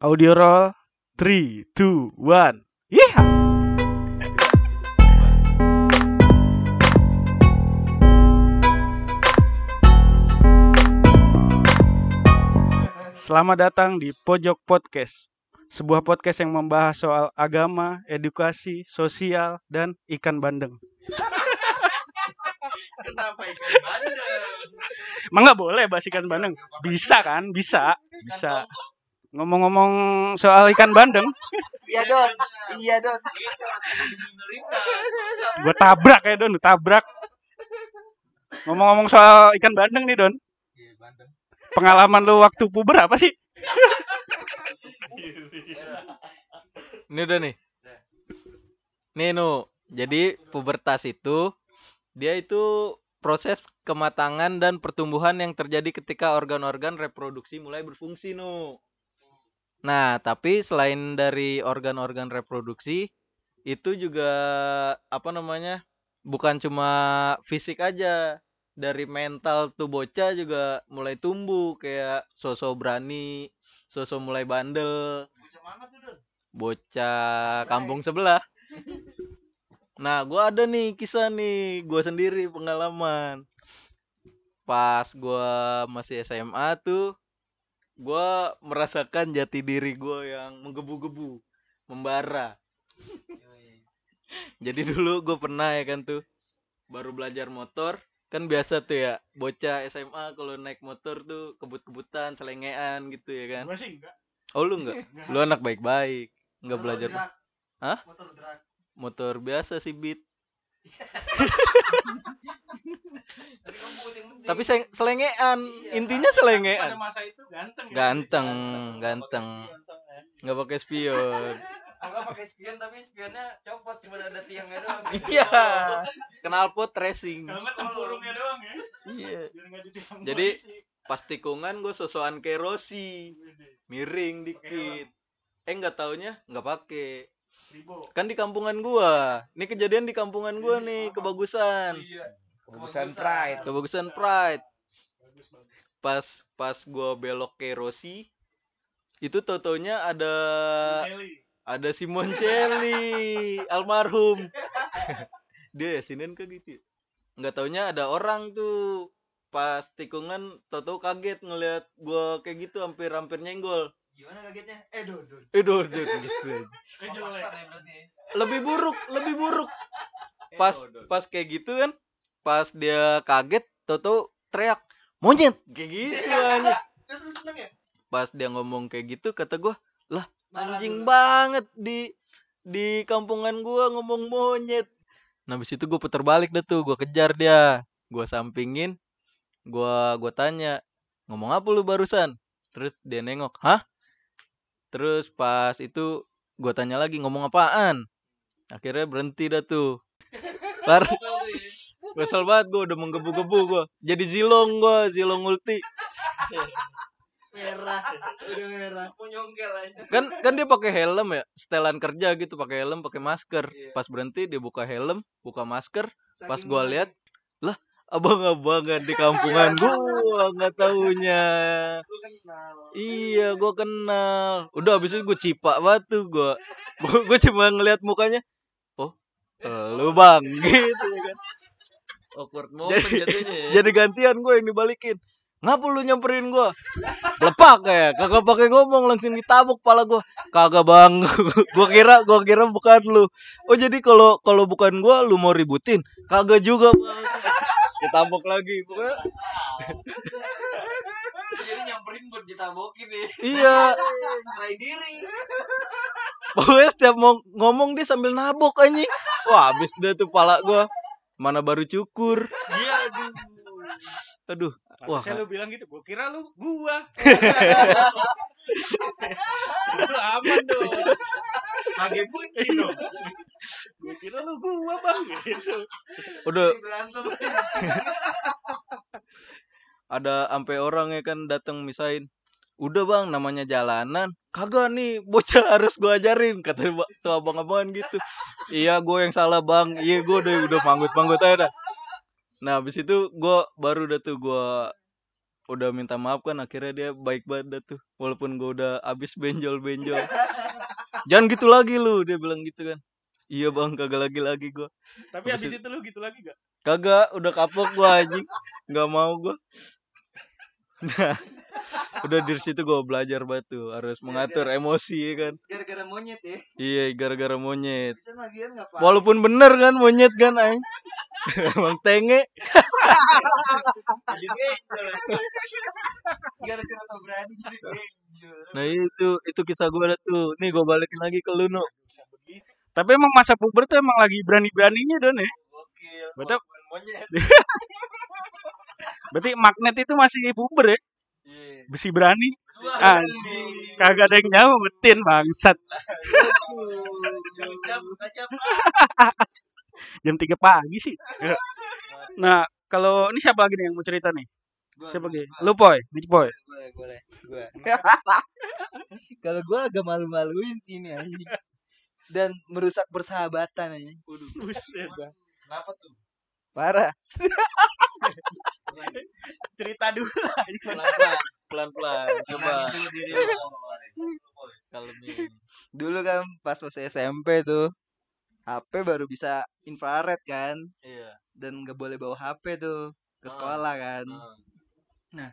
Audio roll. 3, 2, 1 Iya Selamat datang di Pojok Podcast Sebuah podcast yang membahas soal agama, edukasi, sosial, dan ikan bandeng. Kenapa ikan bandeng? Emang nggak boleh bahas ikan bandeng? Bisa kan? Bisa. Bisa Ngomong-ngomong soal ikan bandeng Iya don, iya don. Gue tabrak ya Don, tabrak Ngomong-ngomong soal ikan bandeng nih Don Iya bandeng. Pengalaman lu waktu puber apa sih? Ini udah nih. Nih Nu, jadi pubertas itu dia itu proses kematangan dan pertumbuhan yang terjadi ketika organ-organ reproduksi mulai berfungsi Nu. Nah, tapi selain dari organ-organ reproduksi itu juga apa namanya? Bukan cuma fisik aja. Dari mental tuh bocah juga mulai tumbuh kayak sosok berani, sosok mulai bandel Bocah mana tuh don? bocah kampung sebelah. Nah, gua ada nih kisah nih, gua sendiri pengalaman. Pas gua masih SMA tuh, gua merasakan jati diri gua yang menggebu-gebu, membara. Jadi dulu gue pernah ya kan tuh, baru belajar motor, kan biasa tuh ya, bocah SMA kalau naik motor tuh kebut-kebutan, selengean gitu ya kan. Gue sih enggak Oh lu enggak? Lu anak baik-baik, enggak Motor belajar drag. Hah? Motor drag. motor biasa sih beat. Tapi selengean, Iya, intinya Pada selengean. masa itu ganteng? Ganteng, ganteng. Nggak pakai spion. Enggak pakai spion tapi spionnya copot cuma ada tiangnya doang. Iya. Knalpot racing. Kalau nggak tempurungnya doang ya Iya. Jadi- polisi. Pas tikungan gue sosokan kayak Rossi, miring dikit. Eh nggak taunya nggak pakai. Ribo Kan di kampungan gua. Ini kejadian di kampungan gua nih, kebagusan. Iya. Kebagusan Pride. Kebagusan Pride. Bagus bagus Pas pas gua belok ke Rossi, itu totonya ada ada Simon Celli almarhum dia ya sinin ke gitu ya? nggak taunya ada orang tuh pas tikungan toto kaget ngelihat gua kayak gitu hampir hampir nyenggol Gimana kagetnya? Eh don. eh gitu aja. Eh ya berarti. lebih buruk lebih buruk pas pas kayak gitu kan pas dia kaget toto teriak monyet kayak gitu aja ya? pas dia ngomong kayak gitu kata gua Marah anjing banget di di kampungan gua ngomong monyet. Nah, habis itu gua putar balik dah tuh, gua kejar dia. Gua sampingin, gua gua tanya, "Ngomong apa lu barusan?" Terus dia nengok, "Hah?" Terus pas itu gua tanya lagi, "Ngomong apaan?" Akhirnya berhenti dah tuh. Par Kesel banget gua udah menggebu-gebu gua. Jadi zilong gua, zilong ulti. Merah. Udah merah. Nyongkel aja. kan kan dia pakai helm ya setelan kerja gitu pakai helm pakai masker Iya. pas berhenti dia buka helm buka masker pas gua mulai- lihat abang-abangan di kampungan. Gua nggak taunya. Iya gua kenal. Udah habis itu gua cipak batu gua. Gua, cuma ngelihat mukanya oh lu bang. Gitu kan. Awkward Jadi- jatuhnya ya. jadi gantian gua yang dibalikin. Ngapa lu nyamperin gua? Lepak ya kagak pakai ngomong langsung ditabuk pala gua. Kagak bang. Gua kira gua kira bukan lu. Oh jadi kalau kalau bukan gua lu mau ributin? Kagak juga bang ditabuk lagi pokoknya Jadi nyamperin buat ditabokin nih. iya Nyerahin diri. pokoknya setiap mau ngomong dia sambil nabok anjing wah habis deh tuh pala gua mana baru cukur Iya aduh. aduh Wah, Wah, lu bilang gitu, gua kira lu gua. lu aman dong. Kage bunyi dong. Gua kira lu gua, Bang. Gitu. udah berantem. ada sampai orang ya kan datang misain udah bang namanya jalanan kagak nih bocah harus gua ajarin kata tuh abang-abangan gitu iya gue yang salah bang iya gue udah udah manggut manggut aja dah. nah habis itu gua baru udah tuh gua udah minta maaf kan akhirnya dia baik banget dah tuh walaupun gue udah abis benjol benjol jangan gitu lagi lu dia bilang gitu kan. Iya bang kagak lagi lagi gue Tapi Habis abis itu lu gitu lagi gak? kagak udah kapok gue anjing. Nggak mau gue nah udah dari situ gue belajar batu harus mengatur emosi ya kan Gara-gara monyet ya. iya gara-gara monyet Bisa lagian walaupun bener kan monyet kan aing emang tenge Gara-gara so berani jadi benjol. nah itu itu kisah gue ada tuh nih gue balikin lagi ke lu no Tapi emang masa puber tuh emang lagi berani-beraninya Don ya. Gokil. Betul. Monyet. Berarti magnet itu masih puber ya. Iya. Besi berani. Wah, Anjing. Kagak ada yang nyautin bangsat. Jam 3 pagi sih. Nah, kalau ini siapa lagi nih yang mau cerita nih? Siapa lagi? Lu Poy, Nick Poy. Boleh, boleh. Gua. Kalau gua agak malu-maluin sih ini anjing. Dan merusak persahabatan anjing. Buset. Kenapa tuh? Parah. Cerita dulu lah. pelan-pelan coba kalemin Dulu kan pas masih SMP tuh HP baru bisa infrared kan iya dan nggak boleh bawa HP tuh ke Ah. sekolah kan. ah,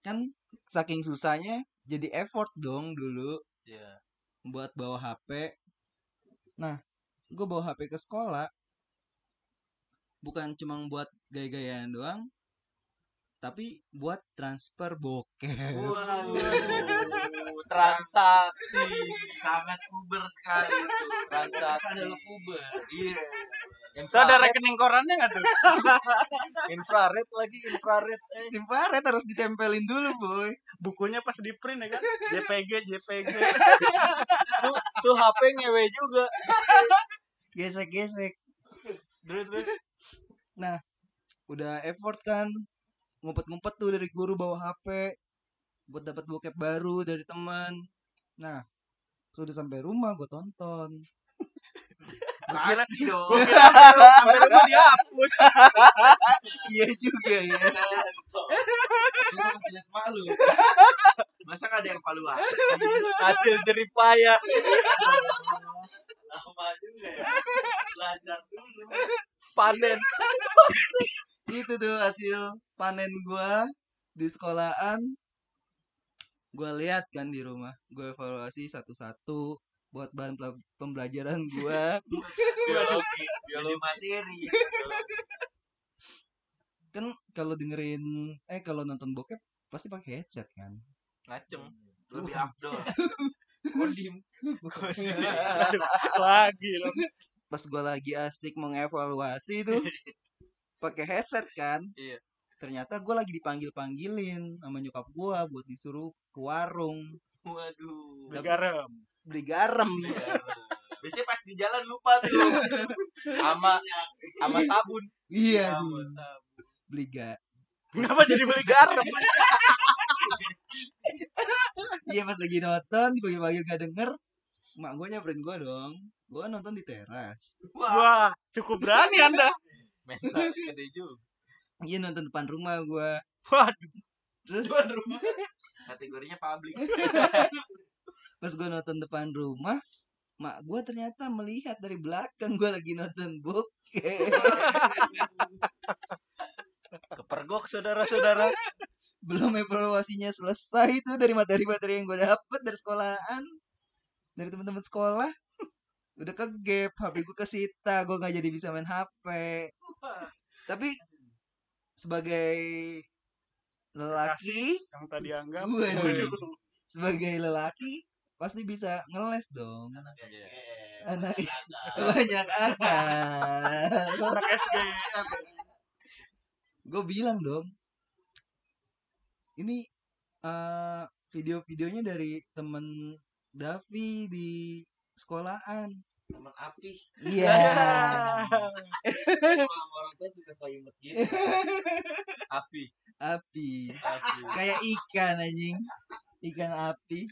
Kan saking susahnya jadi effort dong dulu iya buat bawa HP. Nah, gue bawa HP ke sekolah bukan cuma buat gaya-gayaan doang, tapi buat transfer bokeh. Waduh, transaksi sangat uber sekali itu transaksi Adalah Uber. iya Itu ada rekening korannya nggak tuh? infrared lagi infrared eh. Infrared harus ditempelin dulu, boy. Bukunya pas di print ya kan? JPG, JPG. tuh tuh HP ngewe juga Gesek-gesek. terus terus Udah effort kan. Ngumpet-ngumpet tuh dari guru bawa HP buat dapat bokep baru dari teman. Nah, sudah sampai rumah gue tonton. Kira kira sampai- rumah dihapus. iya juga ya. Lu masih liat malu Masa gak ada yang valuasi? hasil jeripaya lama juga ya belajar dulu panen Itu tuh hasil panen gua di sekolahan. Gua lihat kan di rumah. Gua evaluasi satu-satu buat bahan pembelajaran gua. biologi biologi materi kan kalau dengerin eh kalau nonton bokep pasti pakai headset kan. ngacem Lebih abdol kodim Aduh, lagi. Pas gua lagi asik mengevaluasi tuh pakai headset kan. Iya. Ternyata gua lagi dipanggil-panggilin sama nyokap gua buat disuruh ke warung waduh Beli garam. beli garam. biasanya pas di jalan lupa tuh sama sama sabun iya, Sama sabun. beli ga. Kenapa jadi beli garam? Iya pas lagi nonton dipanggil-panggil gak denger. Mak gua nyamperin gua dong. Gua nonton di teras. Wah, cukup berani Anda. mental gede juga Iya nonton depan rumah gua. Waduh. Terus kategorinya publik pas gua nonton depan rumah, mak gua ternyata melihat dari belakang gua lagi nonton bokep. kepergok saudara-saudara Belum evaluasinya selesai itu dari materi-materi yang gua dapet dari sekolahan. Dari teman-teman sekolah. Udah ke gap, HP gua kesita, gua nggak jadi bisa main HP. Tapi sebagai lelaki Yang tadi anggap. Waduh. sebagai lelaki pasti bisa ngeles dong anak banyak Anak SD. gue bilang dong ini eh, video-videonya dari temen Davi di sekolahan teman api. Iya. Orang tua suka so imut gitu. Api. Api. Api. Kayak ikan anjing. Ikan api.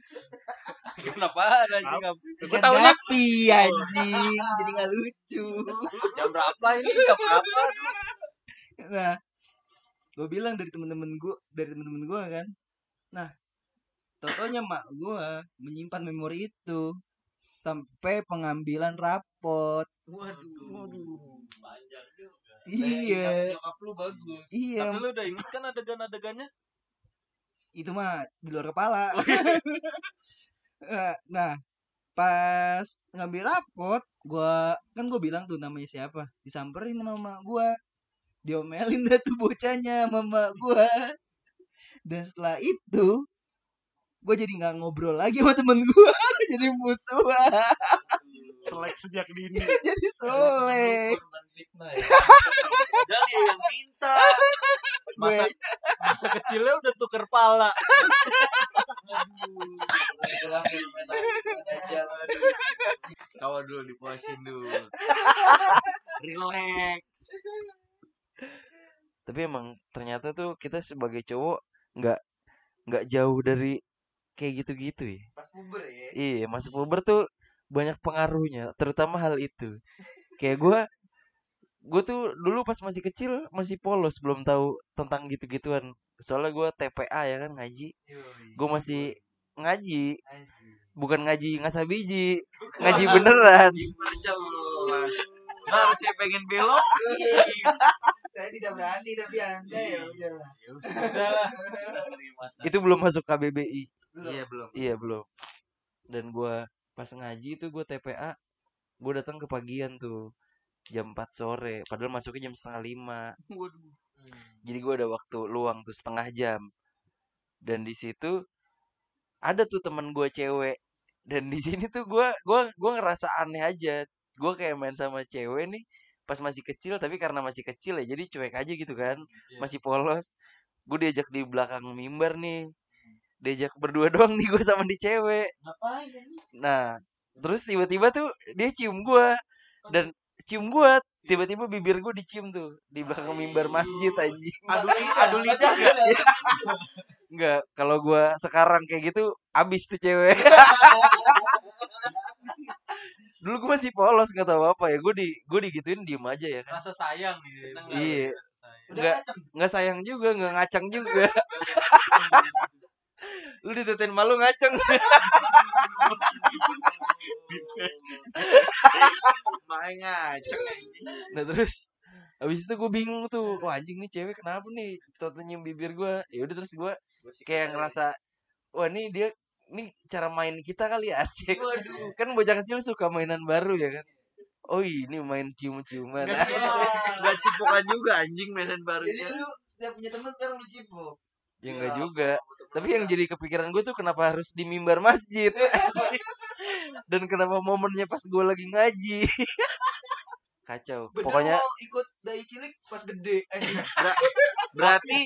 Kenapa anjing? Api. Ikan taunya- api anjing. Jadi nggak lucu. Jam berapa ini? Jam berapa? Nah, gue bilang dari temen-temen gue dari temen-temen gue kan. Nah totonya mak gue menyimpan memori itu sampai pengambilan rapot. Waduh. Panjang juga. iya. Nyokap lu bagus. Iya. Tapi lu udah inget kan adegan-adegannya? itu mah di luar kepala. Eh, nah pas ngambil rapot gua kan gue bilang tuh namanya siapa? Disamperin sama mama gua. Diomelin dah tuh bocahnya mama gua. Dan setelah itu gue jadi nggak ngobrol lagi sama temen gua jadi musuhan Selek sejak dini. jadi korban fitnah ya Jadi yang minta. Masa, masa kecilnya udah tuker pala. Kawal dulu dipuasin dulu. Relax. tapi emang ternyata tuh kita sebagai cowok nggak nggak jauh dari kayak gitu-gitu ya pas puber ya iya masuk puber tuh banyak pengaruhnya terutama hal itu. Kayak gue gue tuh dulu pas masih kecil masih polos belum tahu tentang gitu-gituan. Soalnya gue TPA ya kan ngaji. Gue masih ngaji. bukan ngaji ngasah biji ngaji beneran. Harusnya pengen belok. saya tidak berani tapi anda ya udah Ya itu belum masuk KBBI Iya belum. iya belum dan gua pas ngaji itu gue TPA gue datang ke pagian tuh jam 4 sore padahal masuknya jam setengah lima. Jadi gue ada waktu luang tuh setengah jam. Dan di situ ada tuh temen gue cewek dan di sini tuh gue gua gua ngerasa aneh aja. Gue kayak main sama cewek nih pas masih kecil tapi karena masih kecil ya jadi cuek aja gitu kan masih polos. Gue diajak di belakang mimbar nih diajak berdua doang nih gue sama di cewek ngapain nah terus tiba-tiba tuh dia cium gue dan cium gue tiba-tiba bibir gue dicium tuh di belakang mimbar masjid aja Adu adu lidah gak? Enggak, kalau gua sekarang kayak gitu abis tuh cewek. Dulu gua masih polos nggak tahu apa ya. Gue di gue digituin diem aja ya kan. Rasa sayang gitu. Iya. udah Nggak nggak sayang juga, nggak ngacang juga. Lu ditetain malu ngacang. Main ngaceng. Nah terus Habis itu gue bingung tuh, wah anjing nih cewek kenapa nih? Toto nyium bibir gue. Ya udah terus gue kayak ngerasa, wah nih dia, nih cara main kita kali ya asik. Kan bocah kecil suka mainan baru ya kan. Oh ini main cium-ciuman. Gak cipokan juga anjing mainan jadi barunya. lu setiap punya teman sekarang lu cipok Ya enggak juga. Tapi yang jadi kepikiran gue tuh kenapa harus di mimbar masjid. Dan kenapa momennya pas gue lagi ngaji. Kacau. Bener Pokoknya mau ikut dai cilik pas gede. Berarti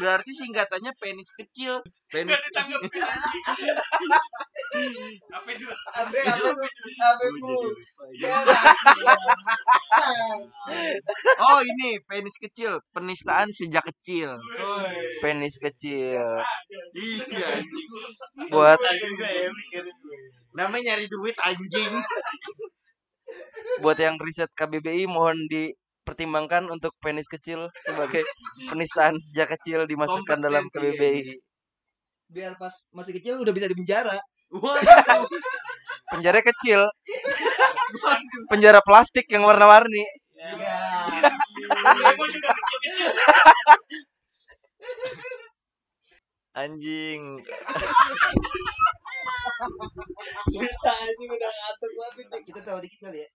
berarti singkatannya penis kecil. Penis abe abe abe bu? Oh ini penis kecil, penistaan sejak kecil. penis kecil. Iya. Buat Namanya nyari duit anjing. Buat yang riset KBBI mohon dipertimbangkan untuk penis kecil sebagai penistaan sejak kecil dimasukkan dalam KBBI. biar pas masih kecil udah bisa di penjara kecil. Penjara plastik yang warna-warni. Anjing. susah ini udah ngatur banget kita tahu dikit kali ya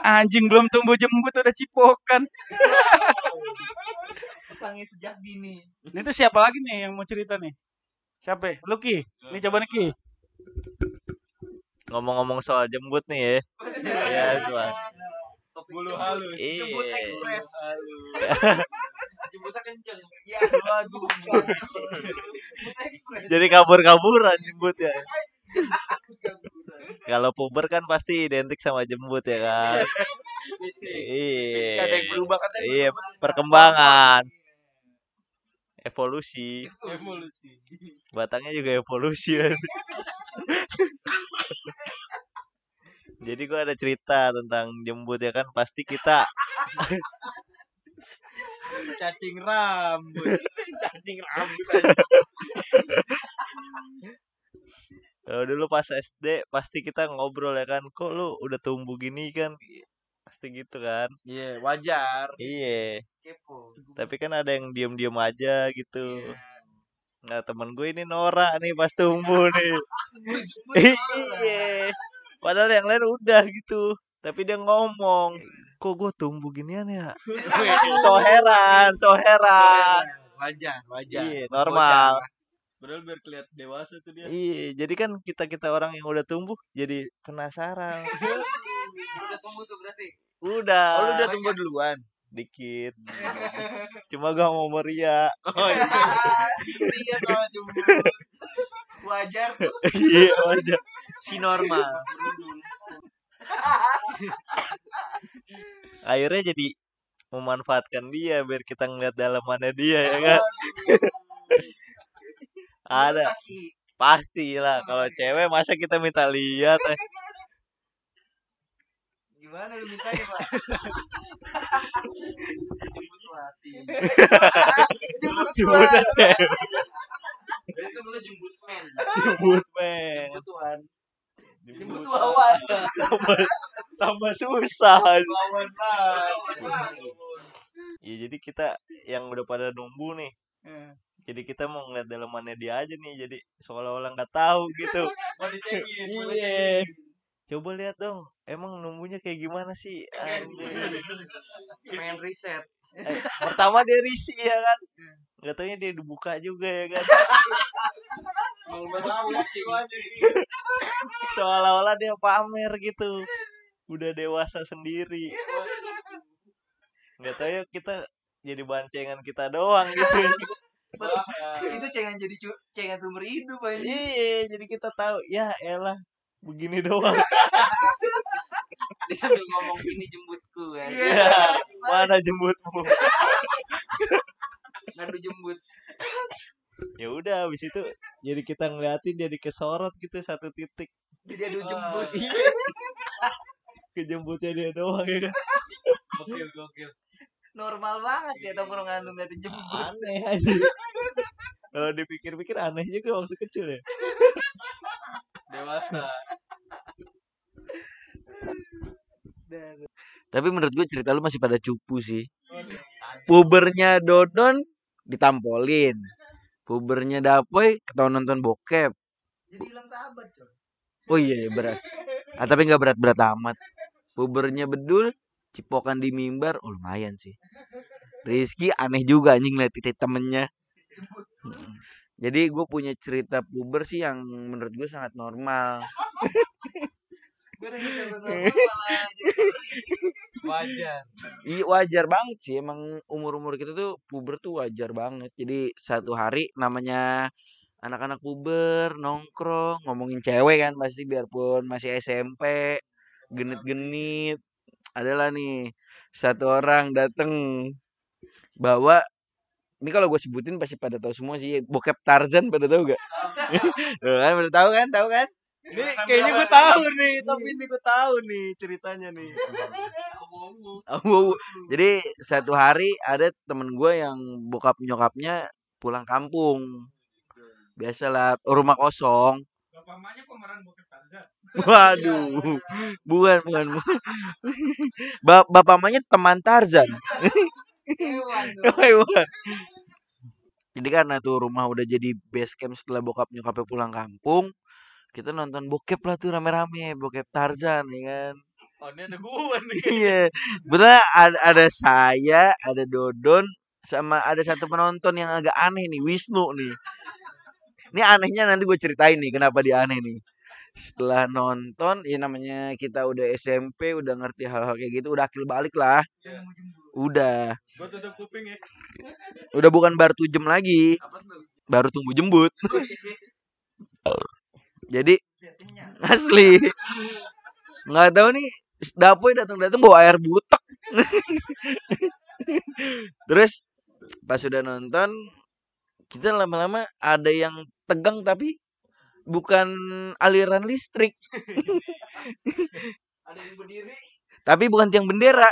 Anjing belum tumbuh jembut udah cipokan. pasangnya sejak dini Ini tuh siapa lagi nih yang mau cerita nih? Siapa? ya? Lucky. Ini coba Ki. Ngomong-ngomong soal jembut nih ya. Iya, coba. bulu halus Iya. jemput ekspres jemputnya kenceng ya waduh Jadi kabur-kaburan jembut ya. Kalau puber kan pasti identik sama jembut ya kan. Iya. ada yang berubah kan tadi Iya, perkembangan. Evolusi. evolusi Batangnya juga evolusi. kan. Jadi gua ada cerita tentang jembut ya kan pasti kita Cacing rambut. cacing rambut dulu pas SD pasti kita ngobrol ya kan, kok lu udah tumbuh gini kan? Pasti gitu kan. Iya, wajar. Iya. Kepo. Tapi kan ada yang diem-diem aja gitu. Nah temen gue ini Nora nih pas tumbuh nih. Iya. Padahal yang lain udah gitu. Tapi dia ngomong, kok gue tumbuh ginian ya? so heran, so heran. Wajar, wajar. Iya, normal. Padahal biar kelihatan dewasa tuh dia. Iya, jadi kan kita-kita orang yang udah tumbuh jadi penasaran. Udah tumbuh tuh berarti. Udah. Oh, lu udah tumbuh duluan. dikit. Cuma gak mau meria. Oh iya. Iya sama tumbuh. Wajar. Iya, aja. Si normal. Akhirnya jadi memanfaatkan dia biar kita ngeliat dalamannya dia ya kan. Ada pasti lah kalau cewek masa kita minta lihat eh. Gimana lu mintanya, Pak? Jemput hati. Jemputan cewek Itu mulai jemput men. jemput men Jemput Tuhan. jemput Wawan. tambah, tambah susah Wawan ya jadi kita yang udah pada nunggu nih Eh. Jadi kita mau ngeliat dalamannya dia aja nih jadi seolah-olah nggak tahu gitu. Mau dicengin. mau iya. coba lihat dong emang numbunya kayak gimana sih. Pengen riset. Eh, pertama dia risih ya kan? Nggak taunya dia dibuka juga ya kan? Seolah-olah dia pamer gitu. Udah dewasa sendiri. Nggak tahu ya kita jadi bancengan kita doang gitu Itu cengen jadi cu- cengen sumber hidup aja. iya jadi kita tahu ya elah begini doang Dia sambil ngomong ini jemputku ya. ya mana jembutmu Ngadu jemput. ya udah habis itu jadi kita ngeliatin jadi kesorot gitu satu titik Jadi adu jemput. Iya. kejemputnya dia doang ya kan Gokil gokil. Normal banget ya tongkrongan lu ngeliatin jemput. aneh aja kalau dipikir-pikir aneh juga waktu kecil ya Dewasa. Tapi menurut gue cerita lu masih pada cupu sih. Pubernya Dodon ditampolin. Pubernya Dapoy ketahuan nonton bokep. Jadi hilang sahabat, coy. Oh iya iya, berat. Ah, tapi nggak berat-berat amat. Pubernya Bedul cipokan di mimbar, oh lumayan sih. Rizky aneh juga anjing liat titik temennya. Jadi gue punya cerita puber sih yang menurut gue sangat normal. Gitu Wajar. Iya wajar banget sih emang umur-umur kita tuh puber tuh wajar banget. Jadi satu hari namanya anak-anak puber nongkrong ngomongin cewek kan pasti biarpun masih SMP genit-genit adalah nih satu orang dateng bawa ini kalau gue sebutin pasti pada tahu semua sih bokep Tarzan pada tahu gak? Tuh kan pada tahu kan tahu kan? Ini kayaknya gue tahu nih, tapi ini gue tahu nih ceritanya nih. Oh, jadi satu hari ada temen gue yang bokap nyokapnya pulang kampung. Biasalah rumah kosong. Bapak mamanya pemeran bokep Tarzan. Waduh, bukan bukan. bukan. Ba bapak mamanya teman Tarzan. hewan. Jadi karena tuh rumah udah jadi base camp setelah bokap nyokapnya pulang kampung, kita nonton bokep lah tuh rame-rame, bokep Tarzan ya kan. Oh, ini ada gue nih. Iya, bener ada, ada saya, ada Dodon, sama ada satu penonton yang agak aneh nih, Wisnu nih. Ini anehnya nanti gue ceritain nih kenapa dia aneh nih. Setelah nonton, ya namanya kita udah SMP, udah ngerti hal-hal kayak gitu, udah akil balik lah. Jemput. Udah, ya. udah bukan baru tujem lagi, baru tunggu jembut. Jadi Settingnya. asli nggak tahu nih Dapoy datang-datang bawa air butek. Terus pas sudah nonton kita lama-lama ada yang tegang tapi bukan aliran listrik Ada yang berdiri. tapi bukan tiang bendera.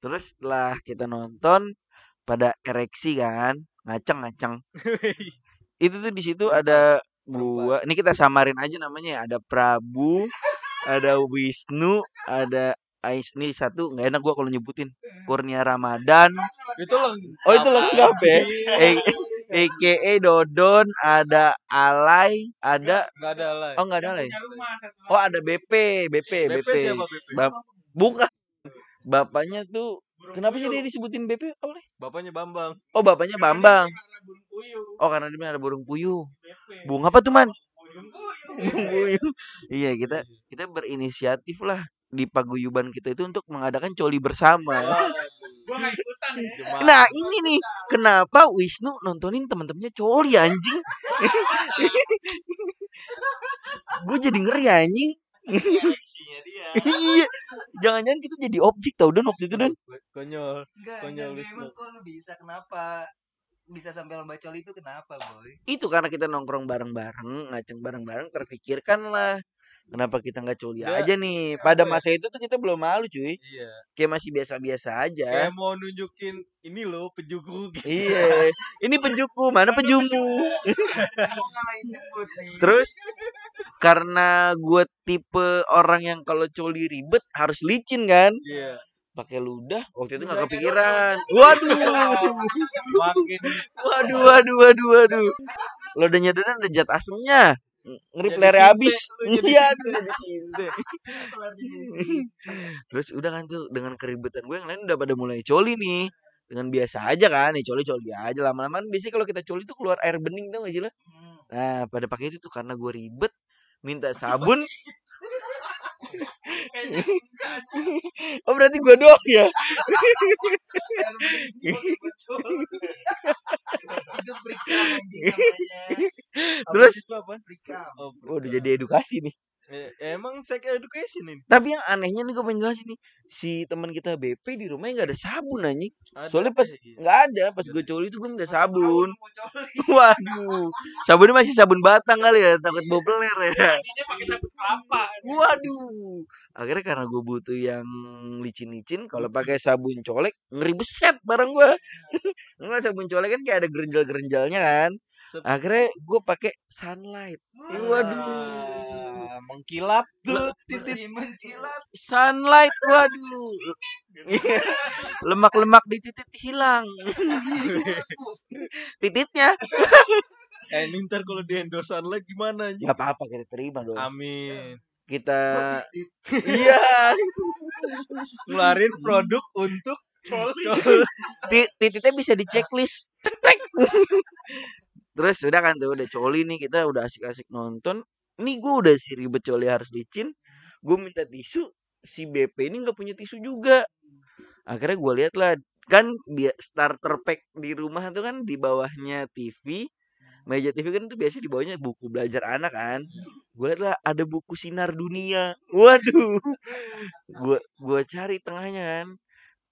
Terus setelah kita nonton pada ereksi kan, ngaceng-ngaceng. Itu tuh di situ ada gua, ini kita samarin aja namanya ya, ada Prabu, ada Wisnu, ada Ais ini satu nggak enak gua kalau nyebutin Kurnia Ramadan. Itu loh. Oh itu lengkap ya. Eh, EKE Dodon, ada Alay, ada Enggak ada lah. oh nggak ada Alay. Oh ada BP, BP, BP BP. siapa BP? Bap- bukan. Bapaknya tuh kenapa sih dia disebutin BP? Apa nih? Bapaknya Bambang. Oh bapaknya Bambang. Oh karena dia ada burung puyuh. Bunga apa tuh man? Burung puyuh. Iya kita kita berinisiatif lah di paguyuban kita itu untuk mengadakan coli bersama. Jemaah. Nah ini nih kenapa Wisnu nontonin teman-temannya coli anjing? Gue jadi ngeri anjing. iya. Jangan-jangan kita jadi objek tau Don waktu itu Don. Konyol. Konyol Wisnu. emang kok lu bisa kenapa? Bisa sampai lomba coli itu kenapa, boy? Itu karena kita nongkrong bareng-bareng, ngaceng bareng-bareng, terfikirkan lah. Kenapa kita nggak coli Nggak, aja nih? Pada apa ya? masa itu tuh kita belum malu cuy. Iya. Kayak masih biasa-biasa aja. Kayak mau nunjukin ini loh pejuku gitu. Iya. Ini penjuku, mana penjumu? Terus karena gue tipe orang yang kalau coli ribet harus licin kan? Iya. Pakai ludah. Waktu itu nggak kepikiran. Waduh. Waduh, waduh, waduh, waduh. Ludahnya dan ada zat asemnya. Ngeri sinte, habis. Iya. Terus udah kan tuh dengan keribetan gue yang lain udah pada mulai coli nih. Dengan biasa aja kan, nih coli-coli aja lama-lama biasanya kalau kita coli tuh keluar air bening tau gak sih lo? Hmm. Nah, pada pakai itu tuh karena gue ribet minta sabun. Oh berarti gue doang ya? Terus oh, udah jadi edukasi nih. Eh, emang sex education ini. Tapi yang anehnya nih gue pengen jelasin nih. Si teman kita BP di rumahnya nggak ada sabun anjing. Soalnya pas nggak ada, pas gue coli itu gue minta sabun. Waduh. Sabunnya masih sabun batang kali ya, takut bau peler ya. Dia pakai sabun kelapa. Waduh. Akhirnya karena gue butuh yang licin-licin, kalau pakai sabun colek ngeri beset bareng gue. Enggak sabun colek kan kayak ada gerenjal-gerenjalnya kan. Akhirnya gue pakai sunlight. Waduh. Mengkilap tuh Titik mencilat. Sunlight, waduh. Lemak-lemak di titik hilang. Tititnya. Eh, ini ntar kalau di endorse lagi gimana anjing? Gak apa-apa kita terima dong. Amin. Kita iya Ngeluarin produk untuk coli. Ti- tititnya bisa di checklist. Terus udah kan tuh udah coli nih kita udah asik-asik nonton. Nih gue udah si ribet coli harus licin. Gue minta tisu. Si BP ini nggak punya tisu juga. Akhirnya gue lihat lah kan dia starter pack di rumah tuh kan di bawahnya TV. Meja TV kan tuh biasa di bawahnya buku belajar anak kan. Gue lihat lah ada buku sinar dunia. Waduh. Gue gua cari tengahnya kan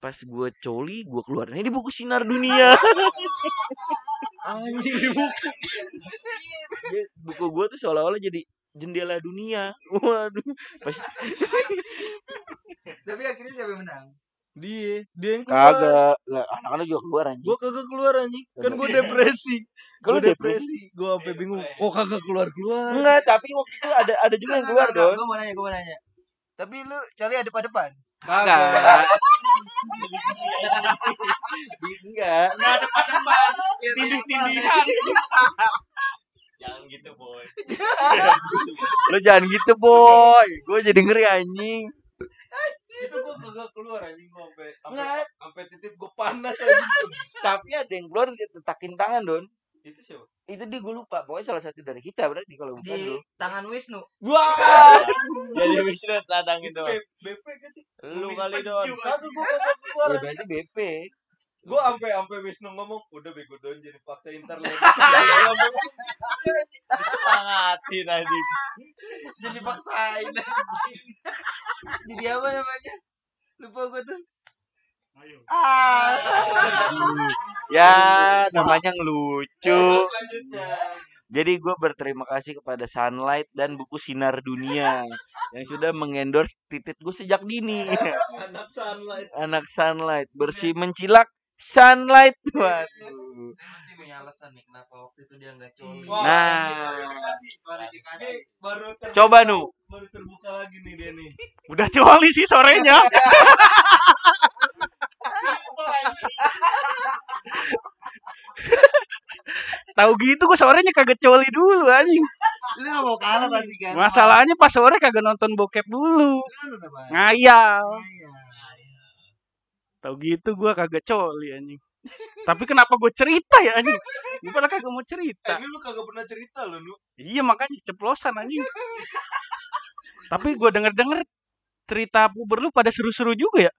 pas gue coli gue keluarin ini buku sinar dunia Anjing di buku. Dia- buku gue tuh seolah-olah jadi jendela dunia waduh pas Tapi akhirnya siapa yang menang? Dia, dia yang keluar. kagak lah anak-anak juga keluar anjing Gua kagak keluar anjing. Kan gua depresi. Kalau Gua depresi? Gua sampai bingung. Kok kagak keluar-keluar? enggak tapi waktu itu ada ada juga yang keluar dong Gue mau nanya, gue mau nanya. Tapi lu coli ada pada depan. enggak enggak Nggak ada depan. Tindih-tindihan. Jangan gitu, boy. Lo jangan gitu boy gue jadi ngeri anjing Itu gua kagak keluar anjing gua sampai sampai titik gua panas anjing. tapi ada yang keluar dia tetakin tangan don Itu siapa? itu dia gue lupa pokoknya salah satu dari kita berarti kalau bukan Di lo tangan Wisnu. wah Jadi Wisnu tadang itu. BP kan sih? Lu Lu kali doang. Kagak gua kagak keluar. ya berarti BP Gua sampai sampai Wisnu ngomong, "Udah bego don jadi fakta inter lagi." Semangatin anjing. Jadi paksain anjing. Jadi apa namanya? Lupa gue tuh. Ah. ya namanya ngelucu Selanjutnya. Jadi gue berterima kasih kepada Sunlight dan buku Sinar Dunia yang sudah mengendorse titit gue sejak dini. Anak sunlight. Anak Sunlight bersih mencilak sunlight. Waduh. Pasti punya alasan nih kenapa waktu itu dia nggak coli. Nah, baru coba nu. baru terbuka lagi nih dia nih Udah coli sih sorenya. Tahu gitu gue sorenya kagak coli dulu anjing. Lu gak mau kalah pasti kan. Masalahnya pas sore kagak nonton bokep dulu. Apa? Ngayal. Tahu gitu gua kagak coli anjing. Tapi kenapa gue cerita ya anjing? Gue padahal kagak mau cerita. ini lu kagak pernah cerita lo nu Iya makanya ceplosan anjing. Tapi gue denger-denger cerita puber lu pada seru-seru juga ya.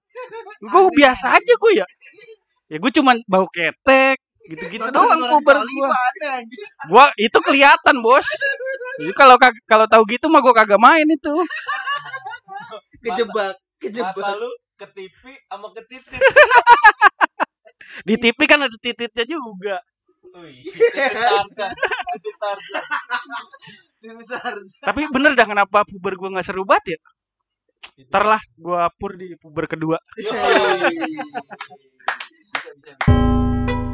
Gue biasa aja gue ya. Ya gue cuman bau ketek gitu-gitu doang puber gua. mah ada anjing. Gua itu kelihatan, Bos. Jadi kalau kalau tahu gitu mah gua kagak main itu. Kejebak, mata kejebak. lu ke TV sama ke titik Di TV kan ada tititnya juga. Wih, titik Tarzan Besar. Tapi bener dah kenapa puber gua nggak seru banget ya? Ntar lah gua pur di puber kedua. Yoi. Bisa bisa. bisa.